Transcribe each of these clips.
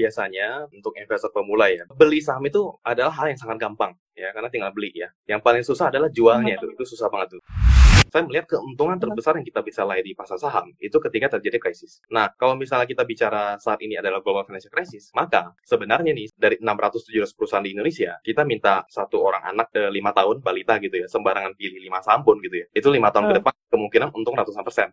biasanya untuk investor pemula ya, beli saham itu adalah hal yang sangat gampang ya, karena tinggal beli ya. Yang paling susah adalah jualnya itu, itu susah banget tuh. Saya melihat keuntungan terbesar yang kita bisa raih di pasar saham itu ketika terjadi krisis. Nah, kalau misalnya kita bicara saat ini adalah global financial crisis, maka sebenarnya nih dari 600-700 perusahaan di Indonesia, kita minta satu orang anak eh, lima tahun balita gitu ya, sembarangan pilih lima saham pun gitu ya. Itu lima tahun ke depan kemungkinan untung ratusan persen.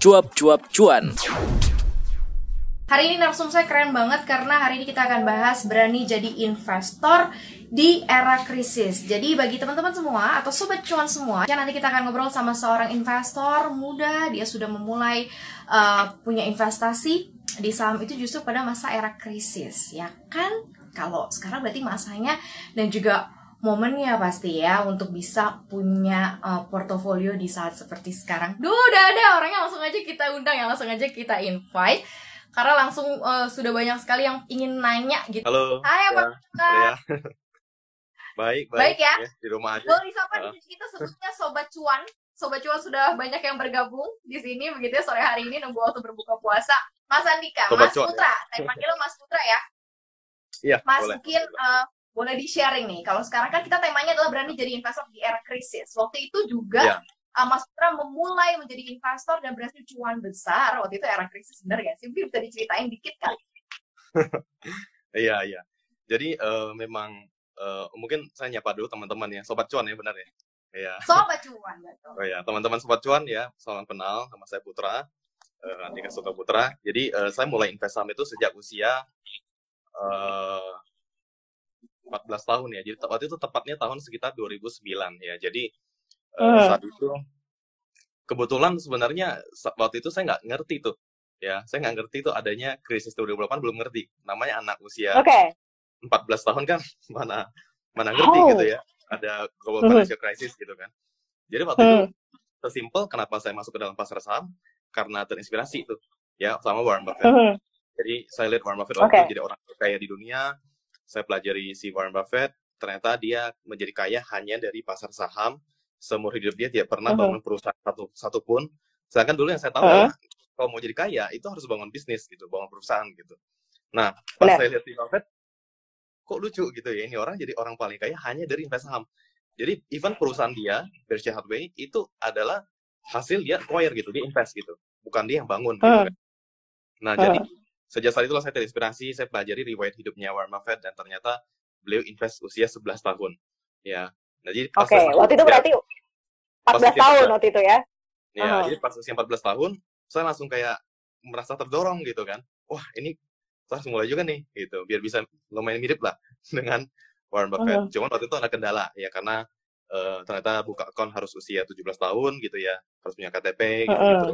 Cuap-cuap cuan. Hari ini narsum saya keren banget karena hari ini kita akan bahas berani jadi investor di era krisis. Jadi bagi teman-teman semua atau sobat cuan semua, ya nanti kita akan ngobrol sama seorang investor muda, dia sudah memulai uh, punya investasi di saham itu justru pada masa era krisis, ya kan? Kalau sekarang berarti masanya dan juga momennya pasti ya untuk bisa punya uh, portofolio di saat seperti sekarang. Duh, udah ada orangnya langsung aja kita undang ya, langsung aja kita invite karena langsung uh, sudah banyak sekali yang ingin nanya gitu. Halo. Hai, apa ya, kabar? ya. baik, baik. Baik ya? Di rumah aja. Boleh disapa Ah. di kita sebutnya Sobat Cuan. Sobat Cuan sudah banyak yang bergabung di sini begitu ya sore hari ini nunggu waktu berbuka puasa. Mas Andika, Sobat Mas Cuan, Putra, saya panggil lo Mas Putra ya. Iya, Mas boleh. mungkin eh, boleh di sharing nih. Kalau sekarang kan kita temanya adalah berani jadi investor di era krisis. Waktu itu juga Iya. eh, Mas Putra memulai menjadi investor dan berhasil cuan besar. Waktu itu era krisis benar ya? Sih Mungkin bisa diceritain dikit kali. Iya, iya. Jadi eh, memang eh, mungkin saya nyapa dulu teman-teman ya, sobat cuan ya benar ya. Iya. Sobat Cuan betul. Oh ya, teman-teman sobat cuan ya, salam kenal nama saya Putra. Eh, Andika Suta Putra. Jadi eh, saya mulai invest saham itu sejak usia eh 14 tahun ya. Jadi waktu itu tepatnya tahun sekitar 2009 ya. Jadi Hmm. saat itu kebetulan sebenarnya waktu itu saya nggak ngerti tuh ya saya nggak ngerti tuh adanya krisis 2008 belum ngerti namanya anak usia Oke. 14 tahun kan mana mana ngerti Oh. gitu ya ada global financial crisis gitu kan jadi waktu itu Hmm. sesimpel kenapa saya masuk ke dalam pasar saham karena terinspirasi tuh ya sama Warren Buffett Mhm. jadi saya lihat Warren Buffett waktu itu jadi orang terkaya di dunia saya pelajari si Warren Buffett ternyata dia menjadi kaya hanya dari pasar saham seumur hidup dia tidak pernah Mhm. bangun perusahaan satu satu pun sedangkan dulu yang saya tahu adalah kalau mau jadi kaya itu harus bangun bisnis gitu bangun perusahaan gitu nah pas Benar. saya lihat si Buffett kok lucu gitu ya ini orang jadi orang paling kaya hanya dari invest saham jadi even perusahaan dia Berkshire Hathaway itu adalah hasil dia acquire gitu dia invest gitu bukan dia yang bangun gitu kan. nah Hmm. jadi sejak saat itulah saya terinspirasi saya pelajari riwayat hidupnya Warren Buffett dan ternyata beliau invest usia 11 tahun ya nah jadi pas Oke, masuk waktu itu berarti 14 usia tahun 14. waktu itu ya. Ya, Aha. jadi pas usia 14 tahun, saya langsung kayak merasa terdorong gitu kan. Wah, ini saya harus mulai juga nih, gitu. Biar bisa lumayan mirip lah dengan Warren Buffett. Mhm. Cuman waktu itu ada kendala, ya karena eh, ternyata buka akun harus usia 17 tahun gitu ya. Harus punya KTP gitu. gitu.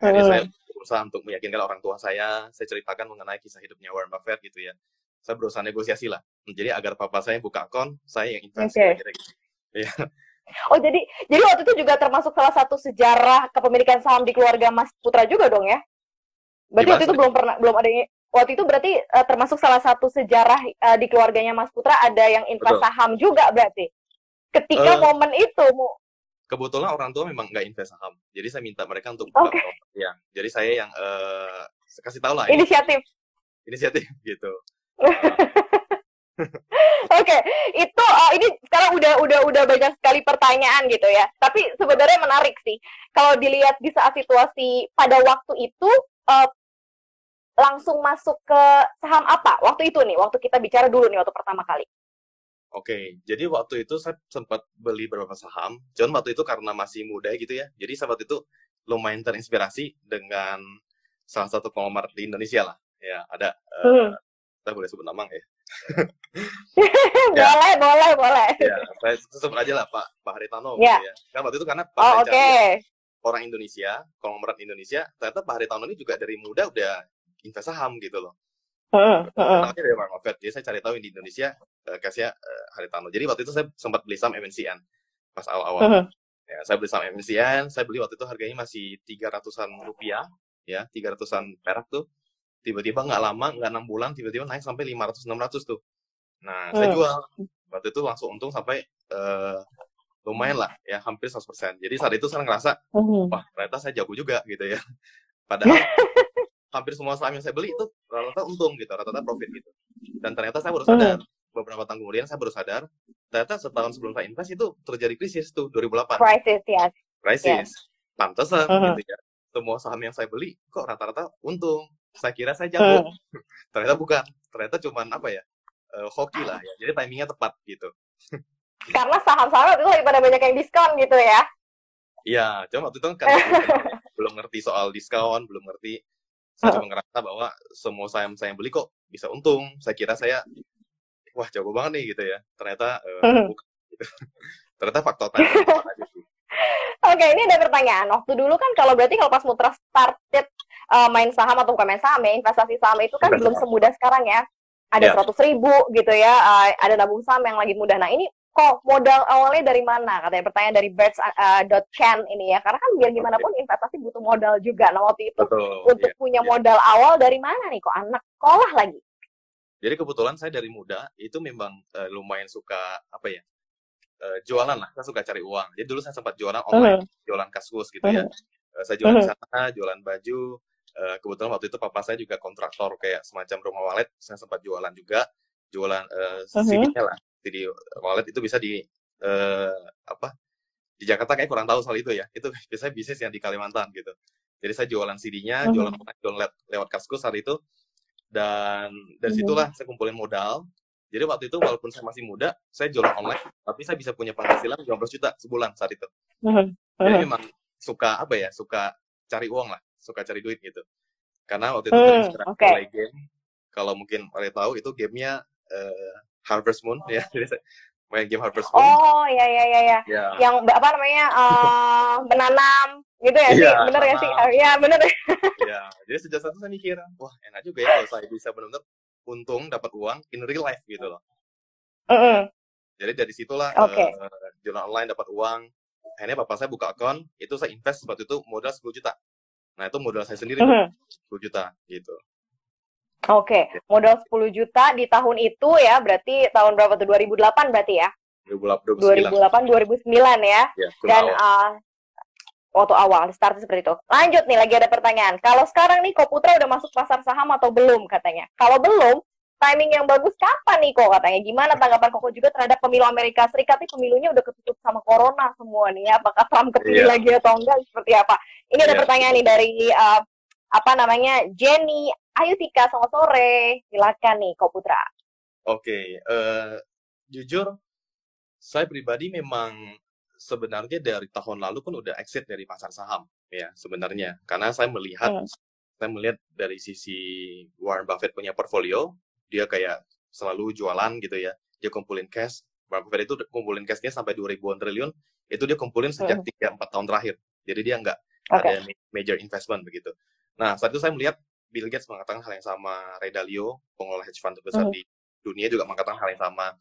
Jadi Mhm. saya berusaha untuk meyakinkan orang tua saya, saya ceritakan mengenai kisah hidupnya Warren Buffett gitu ya. Saya berusaha negosiasi lah. Jadi agar papa saya buka akun, saya yang invest. Oke. kira-kira gitu. Iya. Oh jadi jadi waktu itu juga termasuk salah satu sejarah kepemilikan saham di keluarga Mas Putra juga dong ya? Berarti Gimana, waktu itu belum pernah belum ada yang- waktu itu berarti eh, termasuk salah satu sejarah eh, di keluarganya Mas Putra ada yang invest Betul. saham juga berarti. Ketika Eh, momen itu kebetulan orang tua memang nggak invest saham. Jadi saya minta mereka untuk buka. Ya, jadi saya yang eh kasih tahu lah ini inisiatif. inisiatif gitu. Oke, itu uh, ini sekarang udah udah udah banyak sekali pertanyaan gitu ya. Tapi sebenarnya menarik sih kalau dilihat di saat situasi pada waktu itu uh, langsung masuk ke saham apa? Waktu itu nih, waktu kita bicara dulu nih waktu pertama kali. Oke, jadi waktu itu saya sempat beli beberapa saham. Cuman waktu itu karena masih muda gitu ya. Jadi waktu itu lumayan terinspirasi dengan salah satu konglomerat di Indonesia lah. Ya, ada eh, Hmm. saya boleh sebut nama nggak ya? boleh, boleh, boleh. Ya, saya sebut aja lah Pak Pak Haritano Ya. gitu ya. Kan waktu itu karena pas Oh, cari orang Indonesia, konglomerat Indonesia, ternyata Pak Haritano ini juga dari muda udah invest saham gitu loh. Heeh, heeh. Namanya dari Warren Buffett. Jadi saya cari tahu di Indonesia eh, kasihnya eh, Haritano. Jadi waktu itu saya sempat beli saham MNCN pas awal-awal. Heeh. Ya, saya beli saham MNCN, saya beli waktu itu harganya masih 300-an rupiah, ya, 300-an perak tuh. Tiba-tiba nggak lama, nggak enam bulan, tiba-tiba naik sampai 500-600 tuh. Nah, saya Hmm. jual. Waktu itu langsung untung sampai eh, lumayan lah ya, hampir 100%. Jadi saat itu saya ngerasa, Mhm. wah ternyata saya jago juga gitu ya. Padahal hampir semua saham yang saya beli itu rata-rata untung gitu, rata-rata profit gitu. Dan ternyata saya baru sadar, beberapa tahun kemudian saya baru sadar, ternyata setahun sebelum saya invest itu terjadi krisis tuh 2008 Crisis, yes. krisis. Pantesan Mhm. gitu ya. Semua saham yang saya beli kok rata-rata untung. Saya kira saya jago. Ternyata bukan. Ternyata cuman apa ya? eh, hoki lah ya. Jadi timingnya tepat gitu. Karena saham-saham itu lagi pada banyak yang diskon gitu ya. Iya, cuma waktu itu kan belum ngerti soal diskon, belum ngerti. Saya cuma ngerasa bahwa semua saham saya beli kok bisa untung. Saya kira saya wah jago banget nih gitu ya. Ternyata eh, Mhm. bukan. gitu. Ternyata faktor sih. Oke, ini ada pertanyaan. Waktu dulu kan kalau berarti kalau pas Mutra started uh, main saham atau bukan main saham ya, investasi saham itu kan belum semudah sekarang ya. Ada Ya. seratus ribu gitu ya, uh, ada nabung saham yang lagi mudah. Nah ini kok modal awalnya dari mana? Katanya pertanyaan dari birds uh, dot Chan ini ya. Karena kan biar gimana pun investasi butuh modal juga. Nah waktu itu Betul. untuk iya. punya iya. modal awal dari mana nih? Kok anak sekolah lagi? Jadi kebetulan saya dari muda itu memang eh, lumayan suka apa ya eh, jualan lah. Saya suka cari uang. Jadi dulu saya sempat jualan online, jualan kaskus gitu ya. Eh, saya jualan di sana, jualan baju. Kebetulan waktu itu papa saya juga kontraktor kayak semacam rumah wallet. Saya sempat jualan juga, jualan eh, CD-nya lah. CD wallet itu bisa di eh, apa? Di Jakarta kayak kurang tahu soal itu ya. Itu biasanya bisnis yang di Kalimantan gitu. Jadi saya jualan CD-nya, Mhm. jualan online, jualan lewat, kaskus saat itu. Dan dari Mhm. situlah saya kumpulin modal. Jadi waktu itu walaupun saya masih muda, saya jualan online, tapi saya bisa punya penghasilan 15 juta sebulan saat itu. Jadi memang suka apa ya, suka cari uang lah, suka cari duit gitu. Karena waktu itu Hmm, terinspirasi oke. oleh game. Kalau mungkin pada tahu itu gamenya eh, Harvest Moon ya. Saya main game Harvest Moon. Oh ya ya ya ya. Ya, Yang apa namanya uh, menanam gitu ya sih? Iya, Bener ya sih? tanam. Ya bener. ya. Jadi sejak saat itu saya mikir, wah enak juga ya kalau saya bisa benar-benar untung dapat uang in real life gitu loh. Mm-mm. Jadi dari situlah Oke. eh, jualan online dapat uang. Akhirnya bapak saya buka akun, itu saya invest waktu itu modal 10 juta. Nah itu modal saya sendiri tuh, Mhm. 10 juta gitu. Oke, modal 10 juta di tahun itu ya, berarti tahun berapa tuh? 2008 berarti ya? 2029. 2008 2009 ya. Ya, Dan awal. uh, waktu awal start seperti itu. Lanjut nih lagi ada pertanyaan. Kalau sekarang nih Koputra udah masuk pasar saham atau belum katanya? Kalau belum, timing yang bagus kapan nih kok katanya? Gimana tanggapan Koko juga terhadap pemilu Amerika Serikat? Nih pemilunya udah ketutup sama corona semua nih ya. Apakah Trump kepilih lagi atau enggak? Seperti apa? Ini ada Iya. pertanyaan nih dari uh, apa namanya Jenny Ayu Tika selamat sore. Silakan nih Koputra. Oke, eh, jujur saya pribadi memang sebenarnya dari tahun lalu pun udah exit dari pasar saham ya sebenarnya karena saya melihat Hmm. saya melihat dari sisi Warren Buffett punya portfolio dia kayak selalu jualan gitu ya dia kumpulin cash Warren Buffett itu kumpulin cashnya sampai 2000-an triliun itu dia kumpulin sejak 3-4 tahun terakhir jadi dia nggak Hmm. Oke. ada ma- major investment begitu nah saat itu saya melihat Bill Gates mengatakan hal yang sama Ray Dalio pengelola hedge fund terbesar Hmm. di dunia juga mengatakan hal yang sama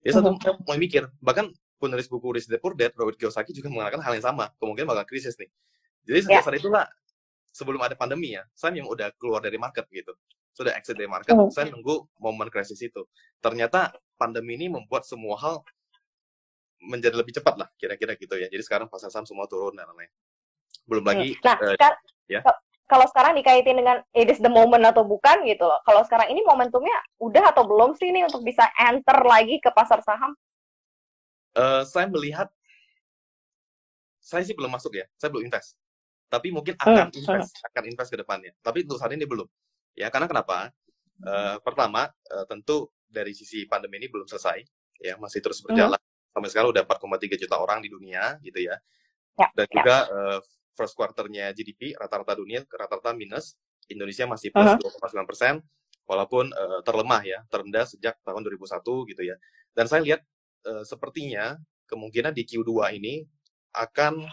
jadi satu saya mulai mikir bahkan penulis buku Rich Dad Poor Dad Robert Kiyosaki juga mengatakan hal yang sama kemungkinan bakal krisis nih jadi sejak Ya. saat itulah sebelum ada pandemi ya saya yang udah keluar dari market gitu sudah exit dari market Hmm. saya nunggu momen krisis itu ternyata pandemi ini membuat semua hal menjadi lebih cepat lah kira-kira gitu ya jadi sekarang pasar saham semua turun dan lain-lain belum lagi Nah, eh, sekar- ya. Ka- kalau sekarang dikaitin dengan it is the moment atau bukan gitu loh. Kalau sekarang ini momentumnya udah atau belum sih nih untuk bisa enter lagi ke pasar saham? eh, saya melihat saya sih belum masuk ya saya belum invest. Tapi mungkin Hmm, akan invest akan invest ke depannya. Tapi untuk saat ini belum. Ya karena kenapa? Eh, pertama eh, tentu dari sisi pandemi ini belum selesai. Ya masih terus berjalan. Sampai sekarang udah 4,3 juta orang di dunia gitu ya. Ya, dan ya. juga eh, first quarternya GDP rata-rata dunia rata-rata minus Indonesia masih plus Uh-huh. 2,9 persen walaupun eh, terlemah ya terendah sejak tahun 2001 gitu ya dan saya lihat eh, sepertinya kemungkinan di Q2 ini akan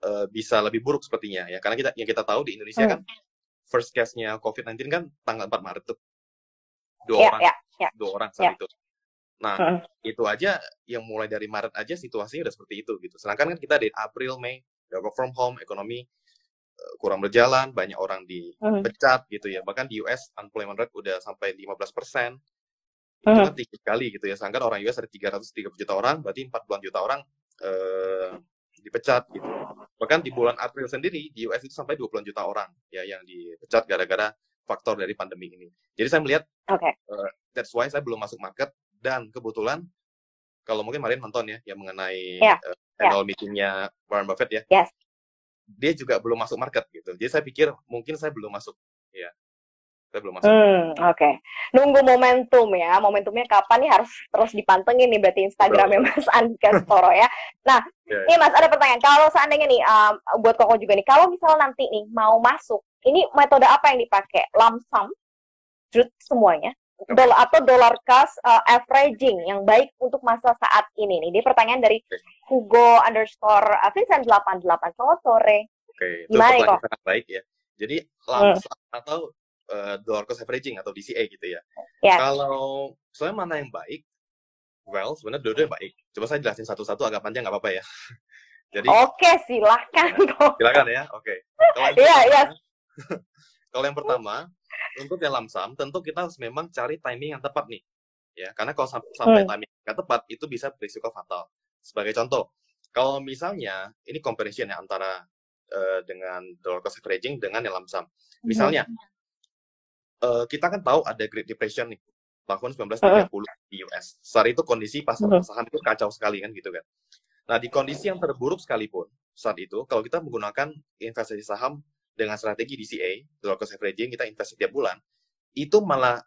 eh, bisa lebih buruk sepertinya ya karena kita yang kita tahu di Indonesia Hmm. kan first case-nya COVID-19 kan tanggal 4 Maret tuh dua Ya, orang ya, ya. dua orang saat Ya. itu nah Hmm. itu aja yang mulai dari Maret aja situasinya udah seperti itu gitu sedangkan kan kita dari April Mei udah work from home ekonomi eh, kurang berjalan banyak orang dipecat gitu ya bahkan di US unemployment rate udah sampai 15 persen itu kan tinggi sekali gitu ya. Sedangkan orang US ada 330 juta orang, berarti 40 juta orang eh, dipecat gitu. Bahkan di bulan April sendiri di US itu sampai 20 juta orang ya yang dipecat gara-gara faktor dari pandemi ini. Jadi saya melihat Oke. eh, that's why saya belum masuk market dan kebetulan kalau mungkin kemarin nonton ya yang mengenai Ya, eh, ya. annual meetingnya Warren Buffett ya. Yes. Dia juga belum masuk market gitu. Jadi saya pikir mungkin saya belum masuk ya. Saya belum masuk. Hmm, oke. Nunggu momentum ya. Momentumnya kapan nih harus terus dipantengin nih berarti Instagramnya Mas Andika Storo ya. Nah, Ya, Nih Mas, ada pertanyaan. Kalau seandainya nih, um, buat Koko juga nih, kalau misalnya nanti nih mau masuk, ini metode apa yang dipakai? Lump sum, jut semuanya, dolar atau dollar cost uh, averaging yang baik untuk masa saat ini nih. Dia pertanyaan dari Hugo underscore uh, Vincent 88. Selamat sore. Oke, itu Gimana pertanyaan kok? sangat baik ya. Jadi Hmm. lump sum atau eh, dollar cost averaging atau DCA gitu ya. Ya. Kalau soalnya mana yang baik? Well, sebenarnya dua-duanya baik. Coba saya jelasin satu-satu agak panjang nggak apa-apa ya. Jadi Oke, silahkan kok. silakan ya. Oke. Iya, iya. Kalau yang pertama, untuk yang lamsam, tentu kita harus memang cari timing yang tepat nih. Ya, karena kalau sam- sampai Hmm. timing yang tepat, itu bisa berisiko fatal. Sebagai contoh, kalau misalnya, ini comparison ya antara eh, dengan dollar cost averaging dengan yang lamsam. Misalnya, eh, kita kan tahu ada Great Depression nih, tahun 1930 di US. Saat itu kondisi pasar Mhm. saham itu kacau sekali kan gitu kan. Nah, di kondisi yang terburuk sekalipun, saat itu, kalau kita menggunakan investasi saham dengan strategi DCA, dollar cost averaging, kita invest setiap bulan, itu malah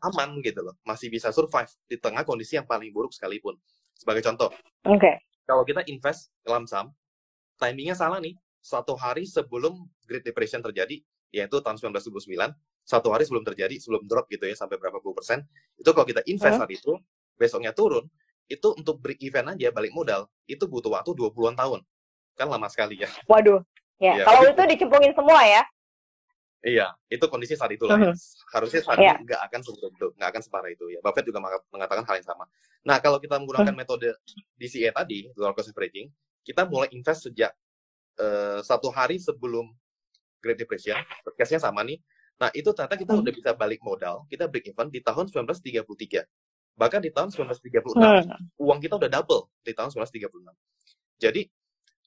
aman gitu loh, masih bisa survive di tengah kondisi yang paling buruk sekalipun. Sebagai contoh, Oke. kalau kita invest dalam saham, timingnya salah nih, satu hari sebelum Great Depression terjadi, yaitu tahun 1929, satu hari sebelum terjadi, sebelum drop gitu ya, sampai berapa puluh persen, itu kalau kita invest saat itu, besoknya turun, itu untuk break even aja, balik modal, itu butuh waktu 20-an tahun. Kan lama sekali ya. Waduh. Ya, Iya, kalau tapi- itu dicemplungin semua ya. Iya, itu kondisi saat itu lah. Ya. Harusnya saat Iya. ini nggak akan seperti itu, nggak akan separah itu ya. Buffett juga meng- mengatakan hal yang sama. Nah, kalau kita menggunakan Mhm. metode DCA tadi, dollar cost averaging, kita mulai invest sejak eh, satu hari sebelum Great Depression, case-nya sama nih. Nah, itu ternyata kita Mhm. udah bisa balik modal, kita break even di tahun 1933. Bahkan di tahun 1936, Hmm. uang kita udah double di tahun 1936. Jadi,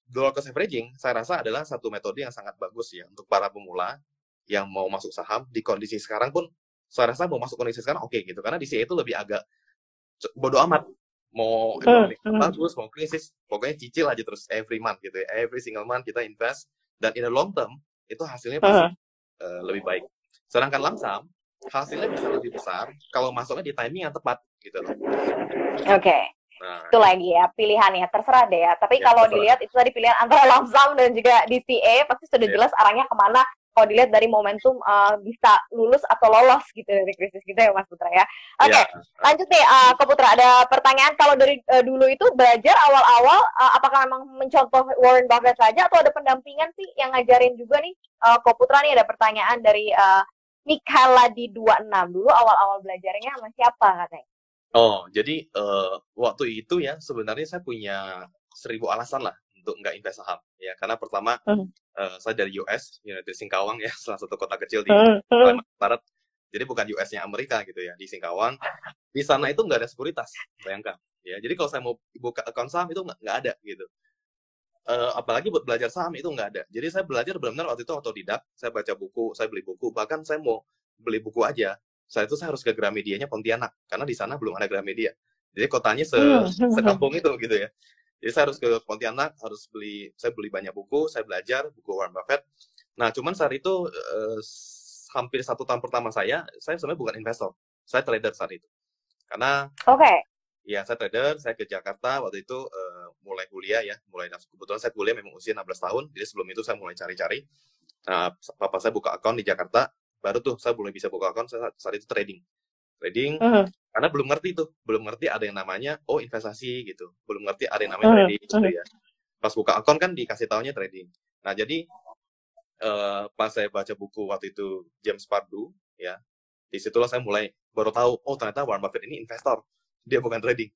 dollar cost averaging saya rasa adalah satu metode yang sangat bagus ya untuk para pemula yang mau masuk saham di kondisi sekarang pun saya rasa mau masuk kondisi sekarang oke gitu. Karena DCA itu lebih agak bodoh amat. Mau ekonomi bagus mau krisis pokoknya cicil aja terus every month gitu ya. Every single month kita invest dan in the long term itu hasilnya pasti Hmm. eh, lebih baik. Sedangkan lamsam hasilnya bisa lebih besar kalau masuknya di timing yang tepat gitu loh. Oke. Nah itu lagi ya pilihannya terserah deh ya. Tapi Ya, kalau terserah. dilihat itu tadi pilihan antara lump sum dan juga DCA pasti sudah Ya. jelas arahnya ke mana. Kalau dilihat dari momentum uh, bisa lulus atau lolos gitu dari krisis gitu ya Mas Putra ya. Oke ya, lanjut nih uh, ke Putra. Ada pertanyaan kalau dari uh, dulu itu belajar awal-awal uh, apakah memang mencontoh Warren Buffett saja atau ada pendampingan sih yang ngajarin juga nih? Uh, ke Putra nih ada pertanyaan dari uh, Mikhaila di 26 dulu awal-awal belajarnya sama siapa katanya Oh, jadi eh, waktu itu ya sebenarnya saya punya seribu alasan lah untuk nggak invest saham ya. Karena pertama Hmm. eh, saya dari US United Singkawang ya salah satu kota kecil di Hmm, hmm. Kalimantan Barat. Jadi bukan US-nya Amerika gitu ya di Singkawang. Di sana itu nggak ada sekuritas bayangkan ya. Jadi kalau saya mau buka account saham itu nggak nggak ada gitu. Eh, apalagi buat belajar saham itu nggak ada. Jadi saya belajar benar-benar waktu itu otodidak saya baca buku saya beli buku bahkan saya mau beli buku aja saya itu saya harus ke Gramedia-nya Pontianak karena di sana belum ada Gramedia. Jadi kotanya se sekampung itu gitu ya. Jadi saya harus ke Pontianak harus beli saya beli banyak buku saya belajar buku Warren Buffett. Nah cuman saat itu eh, hampir satu tahun pertama saya saya sebenarnya bukan investor saya trader saat itu. Karena oke. Ya saya trader saya ke Jakarta waktu itu eh, mulai kuliah ya mulai kebetulan saya kuliah memang usia 16 tahun jadi sebelum itu saya mulai cari-cari. Nah papa saya buka account di Jakarta baru tuh saya mulai bisa buka account saya saat itu trading. Trading Hmm. karena belum ngerti tuh belum ngerti ada yang namanya oh investasi gitu. Belum ngerti ada yang namanya Hmm, trading gitu ya. Pas buka akun kan dikasih taunya trading. Nah jadi eh, pas saya baca buku waktu itu James Pardue ya di situlah saya mulai baru tahu oh ternyata Warren Buffett ini investor. Dia bukan trading.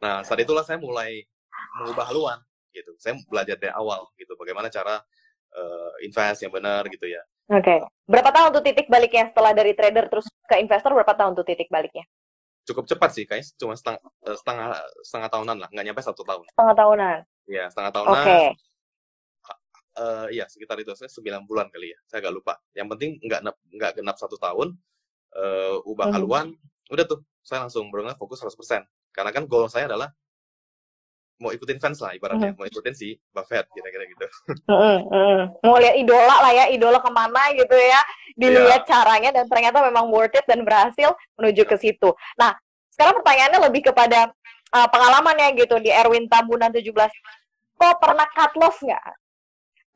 Nah saat itulah saya mulai mengubah haluan gitu. Saya belajar dari awal gitu bagaimana cara eh, invest yang benar gitu ya Oke. Berapa tahun tuh titik baliknya setelah dari trader terus ke investor berapa tahun tuh titik baliknya? cukup cepat sih, kayaknya cuma setengah eh, setengah setengah tahunan lah, nggak nyampe satu tahun. Setengah tahunan. Ya, setengah Oke. tahunan. eh iya sekitar itu saya 9 bulan kali ya saya agak lupa yang penting nggak nggak genap satu tahun eh ubah Mhm. haluan udah tuh saya langsung benar fokus 100% karena kan goal saya adalah mau ikutin fans lah ibaratnya Mhm. mau ikutin si Buffett kira-kira gitu Mm-mm, mm-mm. Mau lihat idola lah ya, idola ke mana gitu ya. Dilihat Iya. caranya dan ternyata memang worth it dan berhasil menuju ke situ. Nah, sekarang pertanyaannya lebih kepada uh, pengalamannya gitu di Erwin Tambunan 17. Kok pernah cut loss nggak?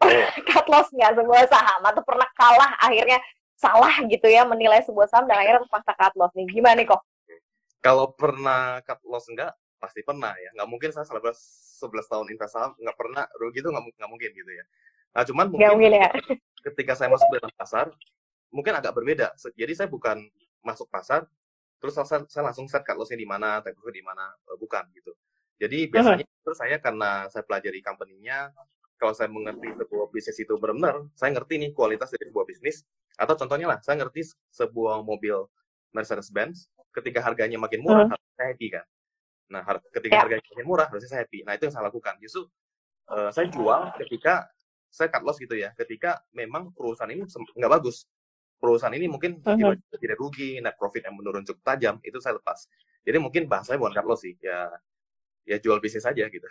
cut loss nggak sebuah saham atau pernah kalah akhirnya salah gitu ya menilai sebuah saham dan akhirnya terpaksa cut loss nih. Gimana nih kok? kalau pernah cut loss enggak pasti pernah ya. Nggak mungkin saya selama 11 tahun invest saham nggak pernah. Rugi itu nggak nggak mungkin gitu ya. Nah cuman Nggak mungkin mungkin ya. ketika saya masuk dalam pasar mungkin agak berbeda. Jadi saya bukan masuk pasar terus saya, saya langsung set cut loss-nya di mana take profit di mana Eh, bukan gitu. Jadi biasanya itu saya karena saya pelajari company-nya kalau saya mengerti sebuah bisnis itu benar-benar saya ngerti nih kualitas dari sebuah bisnis atau contohnya lah saya ngerti sebuah mobil Mercedes-Benz ketika harganya makin murah Mhm. harusnya saya happy kan nah har- ketika Ya. harganya makin murah harusnya saya happy nah itu yang saya lakukan justru eh, saya jual ketika saya cut loss gitu ya ketika memang perusahaan ini nggak bagus perusahaan ini mungkin Mhm. tiba-tiba tidak rugi net profit yang menurun cukup tajam itu saya lepas jadi mungkin bahasanya bukan cut loss sih ya ya jual bisnis aja gitu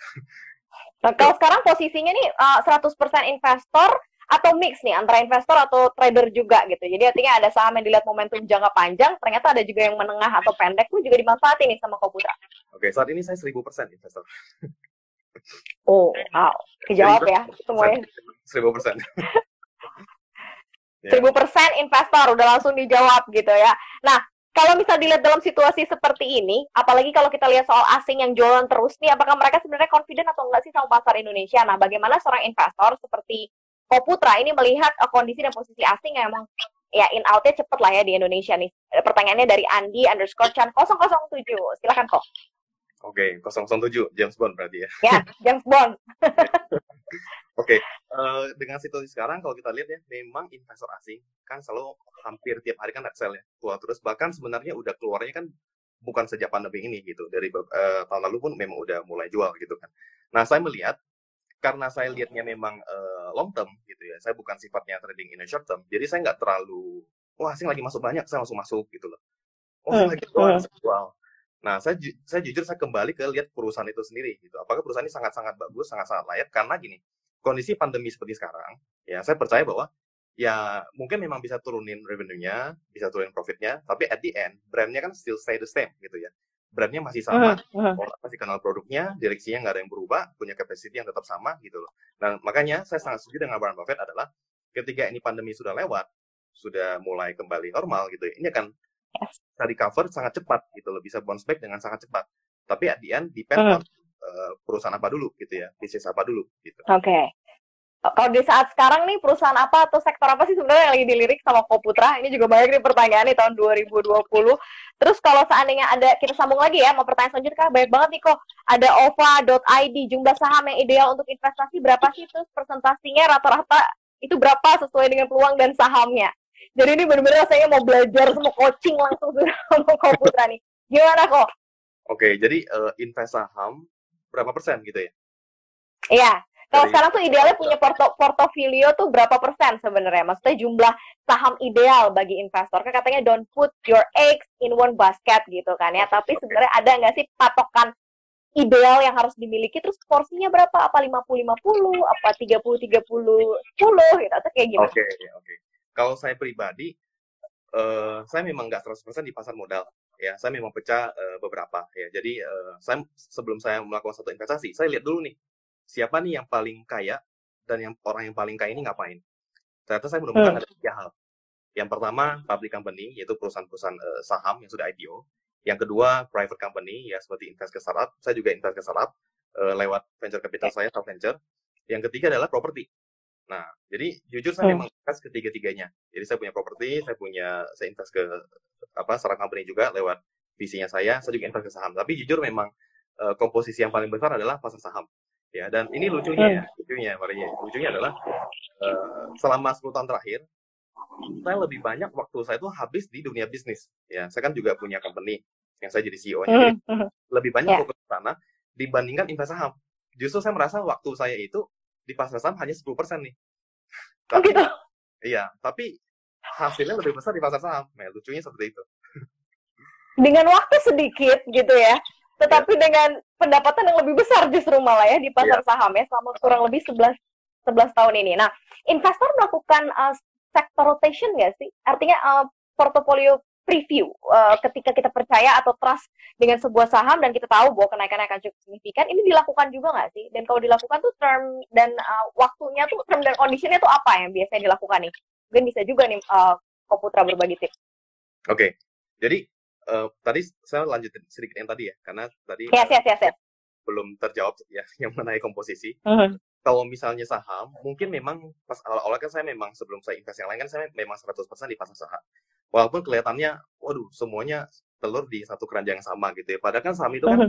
Nah, kalau sekarang posisinya nih uh, 100% investor atau mix nih antara investor atau trader juga gitu. Jadi artinya ada saham yang dilihat momentum jangka panjang, ternyata ada juga yang menengah atau pendek pun juga dimanfaatin nih sama Koputra. Oke saat ini saya 1000% investor Oh, wow. Kejawab ya semuanya. 1000% Ya. 1000% investor udah langsung dijawab gitu ya. Nah, kalau misal dilihat dalam situasi seperti ini, apalagi kalau kita lihat soal asing yang jualan terus nih, apakah mereka sebenarnya confident atau enggak sih sama pasar Indonesia? Nah, bagaimana seorang investor seperti Koputra ini melihat uh, kondisi dan posisi asing yang emang ya in outnya cepet lah ya di Indonesia nih. Eh, Pertanyaannya dari Andi underscore Chan 007. Silakan kok. Oke, 007 James Bond berarti ya. Ya, James Bond. Oke, eh, dengan situasi sekarang kalau kita lihat ya, memang investor asing kan selalu hampir tiap hari kan sell ya, keluar terus. Bahkan sebenarnya udah keluarnya kan bukan sejak pandemi ini gitu. Dari eh, tahun lalu pun memang udah mulai jual gitu kan. Nah, saya melihat karena saya lihatnya memang eh, long term gitu ya. Saya bukan sifatnya trading in a short term. Jadi saya nggak terlalu wah asing lagi masuk banyak, saya langsung masuk gitu loh. Oh, Hmm, lagi jual, hmm. saya jual. Nah, saya, ju- saya jujur saya kembali ke lihat perusahaan itu sendiri gitu. Apakah perusahaan ini sangat-sangat bagus, sangat-sangat layak? Karena gini, kondisi pandemi seperti sekarang, ya saya percaya bahwa ya mungkin memang bisa turunin revenue-nya, bisa turunin profit-nya, tapi at the end brand-nya kan still stay the same gitu ya. Brand-nya masih sama, Mhm, mhm. orang masih kenal produknya, direksinya nggak ada yang berubah, punya capacity yang tetap sama gitu loh. Nah makanya saya sangat setuju dengan Warren Buffett adalah ketika ini pandemi sudah lewat, sudah mulai kembali normal gitu ya, ini akan Yes. bisa recover sangat cepat gitu loh, bisa bounce back dengan sangat cepat. Tapi at the end depend Mhm. on uh, perusahaan apa dulu gitu ya, bisnis apa dulu gitu. Oke. Kalau di saat sekarang nih perusahaan apa atau sektor apa sih sebenarnya yang lagi dilirik sama Koputra? Ini juga banyak nih pertanyaan nih tahun 2020. Terus kalau seandainya ada kita sambung lagi ya mau pertanyaan selanjutnya banyak banget nih kok. Ada OVA.id jumlah saham yang ideal untuk investasi berapa sih terus persentasinya rata-rata itu berapa sesuai dengan peluang dan sahamnya. Jadi ini benar-benar rasanya mau belajar semua coaching langsung sama Koputra nih. Gimana kok? Oke, jadi uh, invest saham berapa persen gitu ya? Iya. Kalau Dari- sekarang tuh idealnya punya porto portofolio tuh berapa persen sebenarnya? Maksudnya jumlah saham ideal bagi investor. Kan katanya don't put your eggs in one basket gitu kan ya. Tapi sebenarnya ada nggak sih patokan ideal yang harus dimiliki? Terus porsinya berapa? Apa 50-50? Apa 30-30-10 gitu? Atau kayak gimana? Oke, oke. Kalau saya pribadi, eh saya memang nggak 100% di pasar modal. Ya, saya memang pecah eh, beberapa. Ya, jadi eh, saya sebelum saya melakukan satu investasi, saya lihat dulu nih siapa nih yang paling kaya dan yang orang yang paling kaya ini ngapain. Ternyata saya menemukan ada tiga hal. Yang pertama, public company, yaitu perusahaan-perusahaan eh, saham yang sudah IPO. Yang kedua, private company, ya seperti invest ke startup. Saya juga invest ke startup eh, lewat venture capital saya, Top Venture. Yang ketiga adalah properti. Nah, jadi jujur saya Hmm. memang invest ketiga-tiganya. Jadi saya punya properti, saya punya saya invest ke apa startup company juga lewat visinya saya, saya juga invest ke saham. Tapi jujur memang eh, komposisi yang paling besar adalah pasar saham. Ya, dan ini lucunya ya, lucunya Maria. Lucunya adalah eh, selama 10 tahun terakhir saya lebih banyak waktu saya itu habis di dunia bisnis. Ya, saya kan juga punya company. yang saya jadi CEO-nya. Jadi Mhm, mhm. lebih banyak Ya. fokus ke sana dibandingkan invest saham. Justru saya merasa waktu saya itu di pasar saham hanya 10% nih. Oh Tapi gitu. iya, tapi hasilnya lebih besar di pasar saham. Nah, lucunya seperti itu. Dengan waktu sedikit gitu ya, tetapi dengan pendapatan yang lebih besar justru malah ya di pasar saham ya selama kurang lebih 11 11 tahun ini. Nah, investor melakukan uh, sector rotation nggak sih? Artinya uh, portofolio preview uh, ketika kita percaya atau trust dengan sebuah saham dan kita tahu bahwa kenaikannya akan cukup signifikan, ini dilakukan juga nggak sih? Dan kalau dilakukan tuh term dan uh, waktunya tuh term dan conditionnya tuh apa yang biasanya dilakukan nih? Mungkin bisa juga nih uh, Koputra berbagi tips. Oke. Jadi eh, tadi saya lanjutin sedikit yang tadi ya, karena tadi Yes, yes, yes, yes. belum terjawab ya yang mengenai komposisi. Mhm. Kalau misalnya saham, mungkin memang pas awal-awal kan saya memang sebelum saya invest yang lain kan saya memang 100% di pasar saham. Walaupun kelihatannya, waduh, semuanya telur di satu keranjang yang sama gitu ya. Padahal kan saham itu kan,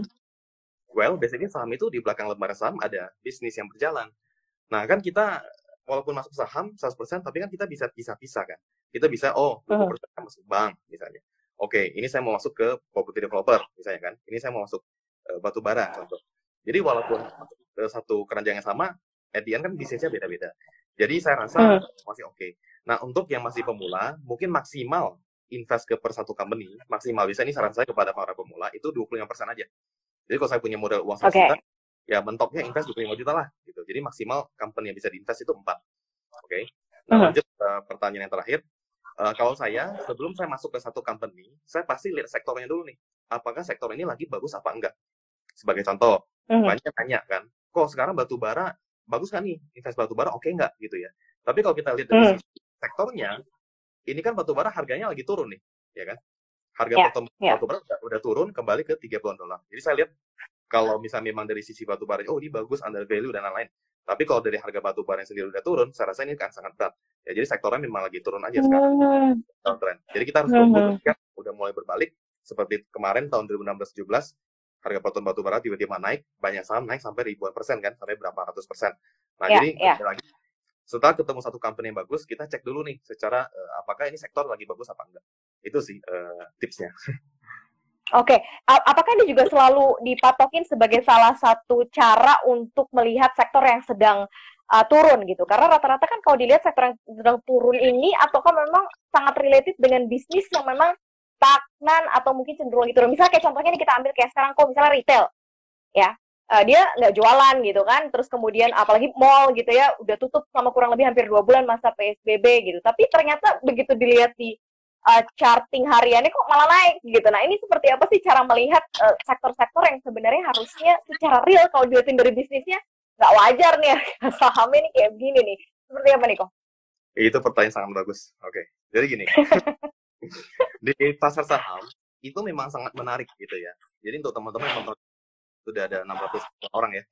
well, biasanya saham itu di belakang lembaran saham ada bisnis yang berjalan. Nah, kan kita walaupun masuk saham 100%, tapi kan kita bisa pisah-pisah kan. Kita bisa, oh, Mhm. 20% masuk bank misalnya. Oke, ini saya mau masuk ke property developer misalnya kan. Ini saya mau masuk eh, batu bara contoh. Jadi walaupun masuk satu keranjang yang sama, at the end kan bisnisnya beda-beda. Jadi saya rasa Mhm. masih oke. Nah, untuk yang masih pemula, mungkin maksimal invest ke per satu company, maksimal bisa ini saran saya kepada para pemula itu 25% aja. Jadi kalau saya punya modal uang 100 Oke. juta, ya mentoknya invest 25 juta lah gitu. Jadi maksimal company yang bisa diinvest itu 4. Oke. Nah, Mhm. lanjut ke pertanyaan yang terakhir. Eh, kalau saya sebelum saya masuk ke satu company, saya pasti lihat sektornya dulu nih. Apakah sektor ini lagi bagus apa enggak? Sebagai contoh, Mhm. banyak tanya kan, kok sekarang batu bara bagus kan nih invest batu bara oke nggak gitu ya. Tapi kalau kita lihat dari Hmm. sisi sektornya, ini kan batu bara harganya lagi turun nih, ya kan? Harga Ya, per ton ya. batu bara udah, udah turun kembali ke 30 dolar. Jadi saya lihat kalau misalnya memang dari sisi batu bara, oh ini bagus under value dan lain-lain. Tapi kalau dari harga batu bara sendiri udah turun, saya rasa ini kan sangat berat. Ya, jadi sektornya memang lagi turun aja sekarang Hmm. downtrend. Jadi kita harus Mhm. tunggu ketika udah mulai berbalik seperti kemarin tahun 2016-17 harga per ton batu bara tiba-tiba naik, banyak saham naik sampai ribuan persen kan, sampai berapa ratus persen. Nah, Ya, jadi ya. kembali lagi setelah ketemu satu company yang bagus, kita cek dulu nih secara eh, apakah ini sektor lagi bagus apa enggak. Itu sih eh, tipsnya. Oke, A- apakah ini juga selalu dipatokin sebagai salah satu cara untuk melihat sektor yang sedang uh, turun gitu? Karena rata-rata kan kalau dilihat sektor yang sedang turun ini, ataukah memang sangat related dengan bisnis yang memang stagnan atau mungkin cenderung turun. Misalnya kayak contohnya nih kita ambil kayak sekarang kok misalnya retail, ya Uh, dia nggak jualan gitu kan, terus kemudian apalagi mall gitu ya udah tutup selama kurang lebih hampir dua bulan masa PSBB gitu. Tapi ternyata begitu dilihat di uh, charting hariannya kok malah naik gitu. Nah ini seperti apa sih cara melihat uh, sektor-sektor yang sebenarnya harusnya secara real kalau dilihatin dari bisnisnya nggak wajar nih sahamnya nih kayak begini nih. Seperti apa nih kok? Itu pertanyaan sangat bagus. Oke. Jadi gini. di pasar saham itu memang sangat menarik gitu ya. Jadi untuk teman-teman yang nonton sudah ada 600 orang ya.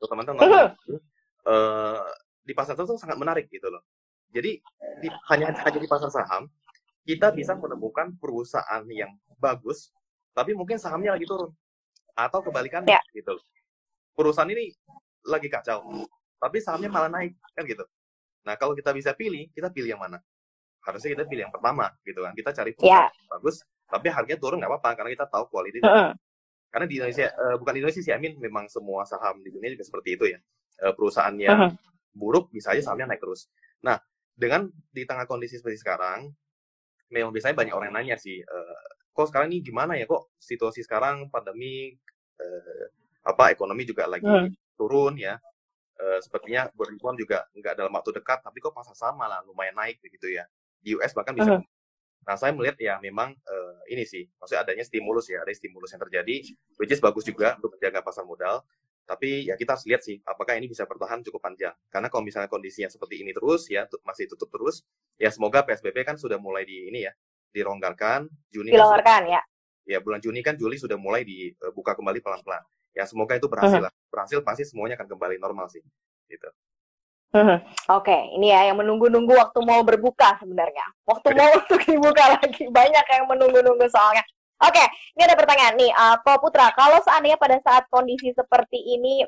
Untuk teman-teman nonton, eh, di pasar saham itu sangat menarik gitu loh. Jadi di, hanya hanya di pasar saham kita bisa menemukan perusahaan yang bagus, tapi mungkin sahamnya lagi turun atau kebalikannya Ya. gitu loh. Perusahaan ini lagi kacau, tapi sahamnya malah naik kan gitu. Nah kalau kita bisa pilih, kita pilih yang mana? Harusnya kita pilih yang pertama gitu kan. Kita cari yang bagus, tapi harganya turun nggak apa-apa karena kita tahu kualitas Heeh. karena di Indonesia eh, bukan di Indonesia sih I mean memang semua saham di dunia juga seperti itu ya Eh, perusahaan yang Heeh. buruk bisa aja sahamnya naik terus nah dengan di tengah kondisi seperti sekarang memang biasanya banyak orang yang nanya sih eh, kok sekarang ini gimana ya kok situasi sekarang pandemi eh, apa ekonomi juga lagi Hmm. turun ya Eh, sepertinya berribuan juga nggak dalam waktu dekat tapi kok pasar sama lah lumayan naik begitu ya di US bahkan bisa Mhm. Nah, saya melihat ya memang eh, ini sih, maksudnya adanya stimulus ya, ada stimulus yang terjadi, which is bagus juga untuk menjaga pasar modal. Tapi ya kita harus lihat sih, apakah ini bisa bertahan cukup panjang. Karena kalau misalnya kondisinya seperti ini terus ya, masih tutup terus, ya semoga PSBB kan sudah mulai di ini ya, dilonggarkan. Juni kan sudah- Dilonggarkan ya. ya bulan Juni kan Juli sudah mulai dibuka kembali pelan-pelan. Ya semoga itu berhasil lah. Berhasil pasti semuanya akan kembali normal sih. Gitu. Oke, ini ya yang menunggu-nunggu waktu mau berbuka sebenarnya. Waktu mau untuk dibuka lagi banyak yang menunggu-nunggu soalnya. Oke, ini ada pertanyaan nih, uh, Putra. Kalau seandainya pada saat kondisi seperti ini